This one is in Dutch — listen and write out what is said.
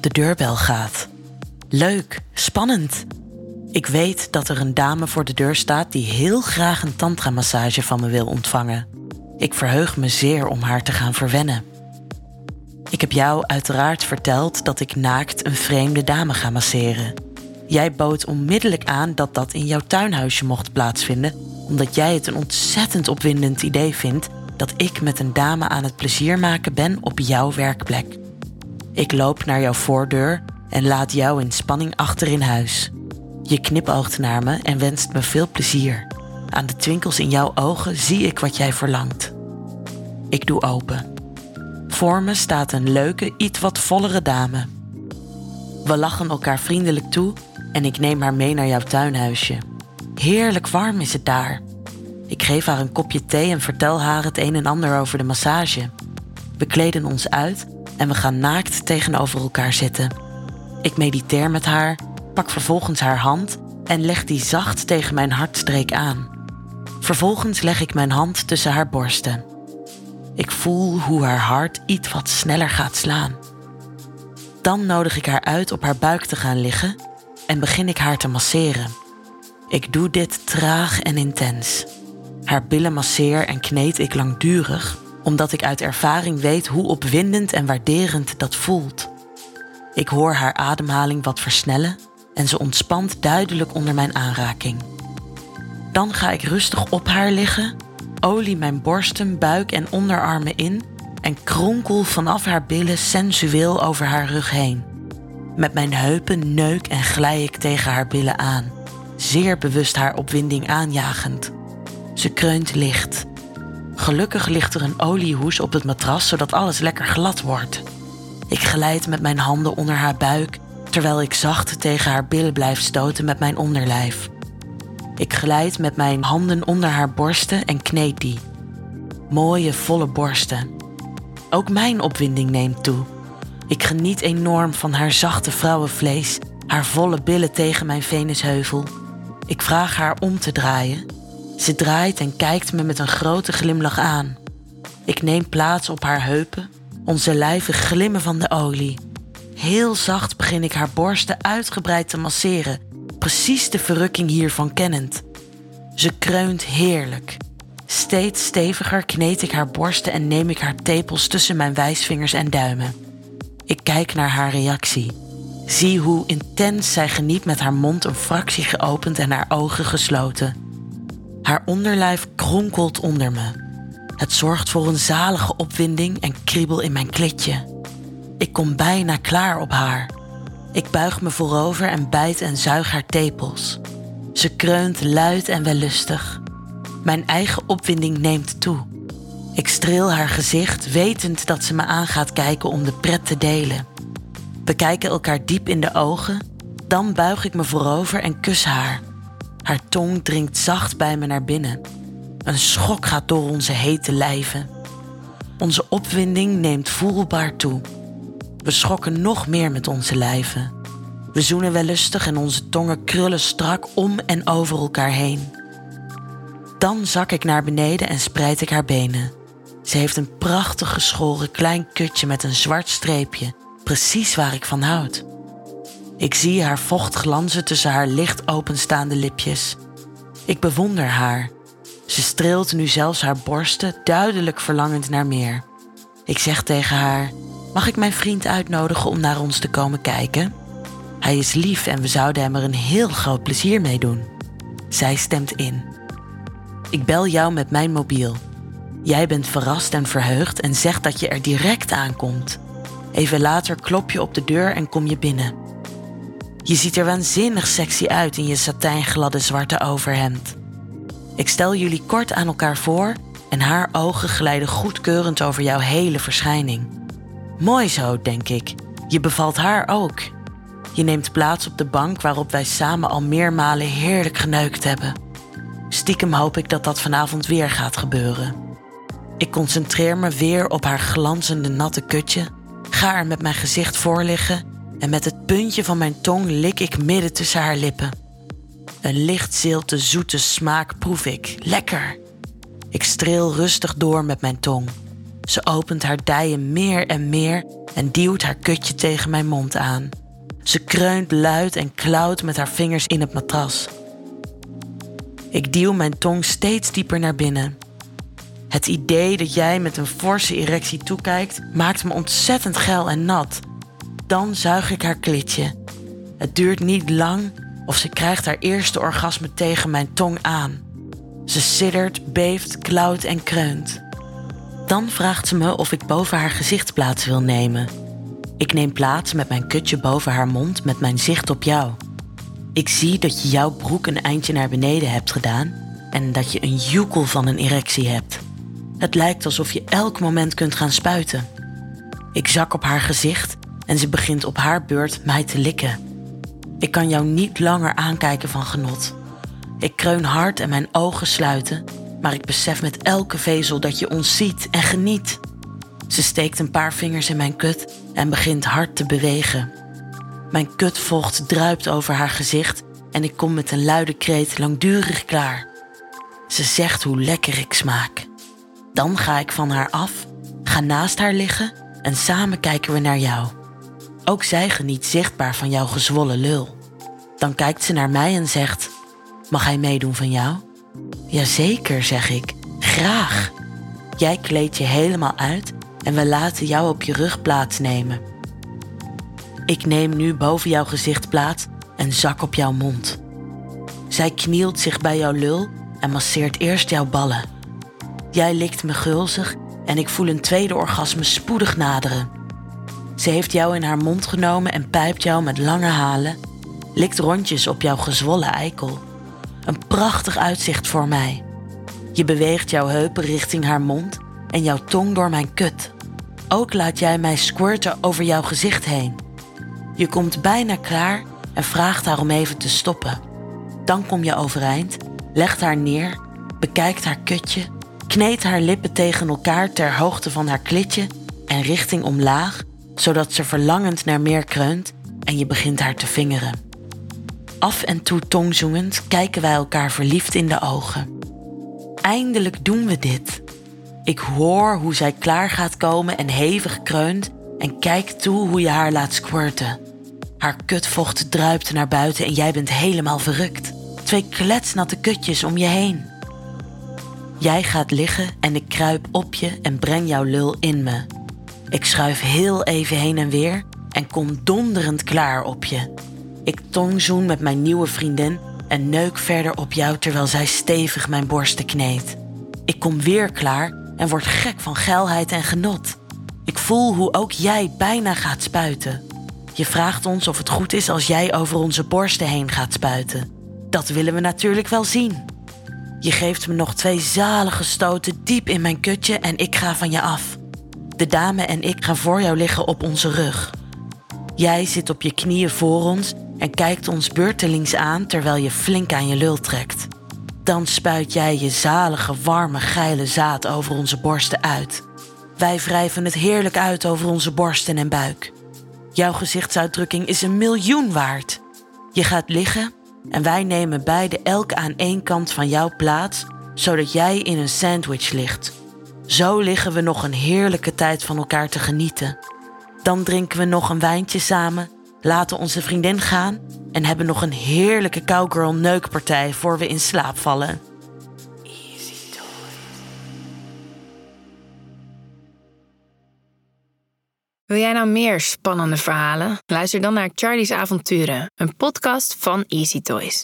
De deurbel gaat. Leuk, spannend. Ik weet dat er een dame voor de deur staat die heel graag een tantra-massage van me wil ontvangen. Ik verheug me zeer om haar te gaan verwennen. Ik heb jou uiteraard verteld dat ik naakt een vreemde dame ga masseren. Jij bood onmiddellijk aan dat dat in jouw tuinhuisje mocht plaatsvinden, omdat jij het een ontzettend opwindend idee vindt dat ik met een dame aan het plezier maken ben op jouw werkplek. Ik loop naar jouw voordeur en laat jou in spanning achter in huis. Je knipoogt naar me en wenst me veel plezier. Aan de twinkels in jouw ogen zie ik wat jij verlangt. Ik doe open. Voor me staat een leuke, iets wat vollere dame. We lachen elkaar vriendelijk toe en ik neem haar mee naar jouw tuinhuisje. Heerlijk warm is het daar. Ik geef haar een kopje thee en vertel haar het een en ander over de massage. We kleden ons uit en we gaan naakt tegenover elkaar zitten. Ik mediteer met haar, pak vervolgens haar hand en leg die zacht tegen mijn hartstreek aan. Vervolgens leg ik mijn hand tussen haar borsten. Ik voel hoe haar hart iets wat sneller gaat slaan. Dan nodig ik haar uit op haar buik te gaan liggen en begin ik haar te masseren. Ik doe dit traag en intens. Haar billen masseer en kneed ik langdurig, omdat ik uit ervaring weet hoe opwindend en waarderend dat voelt. Ik hoor haar ademhaling wat versnellen en ze ontspant duidelijk onder mijn aanraking. Dan ga ik rustig op haar liggen, olie mijn borsten, buik en onderarmen in en kronkel vanaf haar billen sensueel over haar rug heen. Met mijn heupen neuk en glij ik tegen haar billen aan, zeer bewust haar opwinding aanjagend. Ze kreunt licht. Gelukkig ligt er een oliehoes op het matras zodat alles lekker glad wordt. Ik glijd met mijn handen onder haar buik terwijl ik zacht tegen haar billen blijf stoten met mijn onderlijf. Ik glijd met mijn handen onder haar borsten en kneed die. Mooie, volle borsten. Ook mijn opwinding neemt toe. Ik geniet enorm van haar zachte vrouwenvlees, haar volle billen tegen mijn venusheuvel. Ik vraag haar om te draaien. Ze draait en kijkt me met een grote glimlach aan. Ik neem plaats op haar heupen. Onze lijven glimmen van de olie. Heel zacht begin ik haar borsten uitgebreid te masseren, precies de verrukking hiervan kennend. Ze kreunt heerlijk. Steeds steviger kneed ik haar borsten en neem ik haar tepels tussen mijn wijsvingers en duimen. Ik kijk naar haar reactie. Zie hoe intens zij geniet met haar mond een fractie geopend en haar ogen gesloten. Haar onderlijf kronkelt onder me. Het zorgt voor een zalige opwinding en kriebel in mijn klitje. Ik kom bijna klaar op haar. Ik buig me voorover en bijt en zuig haar tepels. Ze kreunt luid en wellustig. Mijn eigen opwinding neemt toe. Ik streel haar gezicht, wetend dat ze me aan gaat kijken om de pret te delen. We kijken elkaar diep in de ogen, dan buig ik me voorover en kus haar. Haar tong dringt zacht bij me naar binnen. Een schok gaat door onze hete lijven. Onze opwinding neemt voelbaar toe. We schokken nog meer met onze lijven. We zoenen wel lustig en onze tongen krullen strak om en over elkaar heen. Dan zak ik naar beneden en spreid ik haar benen. Ze heeft een prachtig geschoren klein kutje met een zwart streepje, precies waar ik van houd. Ik zie haar vocht glanzen tussen haar licht openstaande lipjes. Ik bewonder haar. Ze streelt nu zelfs haar borsten, duidelijk verlangend naar meer. Ik zeg tegen haar: Mag ik mijn vriend uitnodigen om naar ons te komen kijken? Hij is lief en we zouden hem er een heel groot plezier mee doen. Zij stemt in. Ik bel jou met mijn mobiel. Jij bent verrast en verheugd en zegt dat je er direct aankomt. Even later klop je op de deur en kom je binnen. Je ziet er waanzinnig sexy uit in je satijngladde zwarte overhemd. Ik stel jullie kort aan elkaar voor en haar ogen glijden goedkeurend over jouw hele verschijning. Mooi zo, denk ik. Je bevalt haar ook. Je neemt plaats op de bank waarop wij samen al meermalen heerlijk geneukt hebben. Stiekem hoop ik dat dat vanavond weer gaat gebeuren. Ik concentreer me weer op haar glanzende natte kutje, ga er met mijn gezicht voor liggen en met het puntje van mijn tong lik ik midden tussen haar lippen. Een licht zilte zoete smaak proef ik. Lekker. Ik streel rustig door met mijn tong. Ze opent haar dijen meer en meer en duwt haar kutje tegen mijn mond aan. Ze kreunt luid en klauwt met haar vingers in het matras. Ik duw mijn tong steeds dieper naar binnen. Het idee dat jij met een forse erectie toekijkt maakt me ontzettend geil en nat. Dan zuig ik haar klitje. Het duurt niet lang of ze krijgt haar eerste orgasme tegen mijn tong aan. Ze siddert, beeft, klauwt en kreunt. Dan vraagt ze me of ik boven haar gezicht plaats wil nemen. Ik neem plaats met mijn kutje boven haar mond met mijn zicht op jou. Ik zie dat je jouw broek een eindje naar beneden hebt gedaan en dat je een joekel van een erectie hebt. Het lijkt alsof je elk moment kunt gaan spuiten. Ik zak op haar gezicht en ze begint op haar beurt mij te likken. Ik kan jou niet langer aankijken van genot. Ik kreun hard en mijn ogen sluiten, maar ik besef met elke vezel dat je ons ziet en geniet. Ze steekt een paar vingers in mijn kut en begint hard te bewegen. Mijn kutvocht druipt over haar gezicht en ik kom met een luide kreet langdurig klaar. Ze zegt hoe lekker ik smaak. Dan ga ik van haar af, ga naast haar liggen en samen kijken we naar jou. Ook zij geniet zichtbaar van jouw gezwollen lul. Dan kijkt ze naar mij en zegt: Mag hij meedoen van jou? Jazeker, zeg ik. Graag. Jij kleed je helemaal uit en we laten jou op je rug plaatsnemen. Ik neem nu boven jouw gezicht plaats en zak op jouw mond. Zij knielt zich bij jouw lul en masseert eerst jouw ballen. Jij likt me gulzig en ik voel een tweede orgasme spoedig naderen. Ze heeft jou in haar mond genomen en pijpt jou met lange halen, likt rondjes op jouw gezwollen eikel. Een prachtig uitzicht voor mij. Je beweegt jouw heupen richting haar mond en jouw tong door mijn kut. Ook laat jij mij squirten over jouw gezicht heen. Je komt bijna klaar en vraagt haar om even te stoppen. Dan kom je overeind, legt haar neer, bekijkt haar kutje, kneedt haar lippen tegen elkaar ter hoogte van haar klitje en richting omlaag, zodat ze verlangend naar meer kreunt en je begint haar te vingeren. Af en toe tongzoemend kijken wij elkaar verliefd in de ogen. Eindelijk doen we dit. Ik hoor hoe zij klaar gaat komen en hevig kreunt en kijk toe hoe je haar laat squirten. Haar kutvocht druipt naar buiten en jij bent helemaal verrukt. Twee kletsnatte kutjes om je heen. Jij gaat liggen en ik kruip op je en breng jouw lul in me. Ik schuif heel even heen en weer en kom donderend klaar op je. Ik tongzoen met mijn nieuwe vriendin en neuk verder op jou terwijl zij stevig mijn borsten kneedt. Ik kom weer klaar en word gek van geilheid en genot. Ik voel hoe ook jij bijna gaat spuiten. Je vraagt ons of het goed is als jij over onze borsten heen gaat spuiten. Dat willen we natuurlijk wel zien. Je geeft me nog twee zalige stoten diep in mijn kutje en ik ga van je af. De dame en ik gaan voor jou liggen op onze rug. Jij zit op je knieën voor ons en kijkt ons beurtelings aan terwijl je flink aan je lul trekt. Dan spuit jij je zalige, warme, geile zaad over onze borsten uit. Wij wrijven het heerlijk uit over onze borsten en buik. Jouw gezichtsuitdrukking is een miljoen waard. Je gaat liggen en wij nemen beide elk aan één kant van jouw plaats, zodat jij in een sandwich ligt. Zo liggen we nog een heerlijke tijd van elkaar te genieten. Dan drinken we nog een wijntje samen, laten onze vriendin gaan en hebben nog een heerlijke cowgirl neukpartij voor we in slaap vallen. Wil jij nou meer spannende verhalen? Luister dan naar Charlie's Avonturen, een podcast van Easy Toys.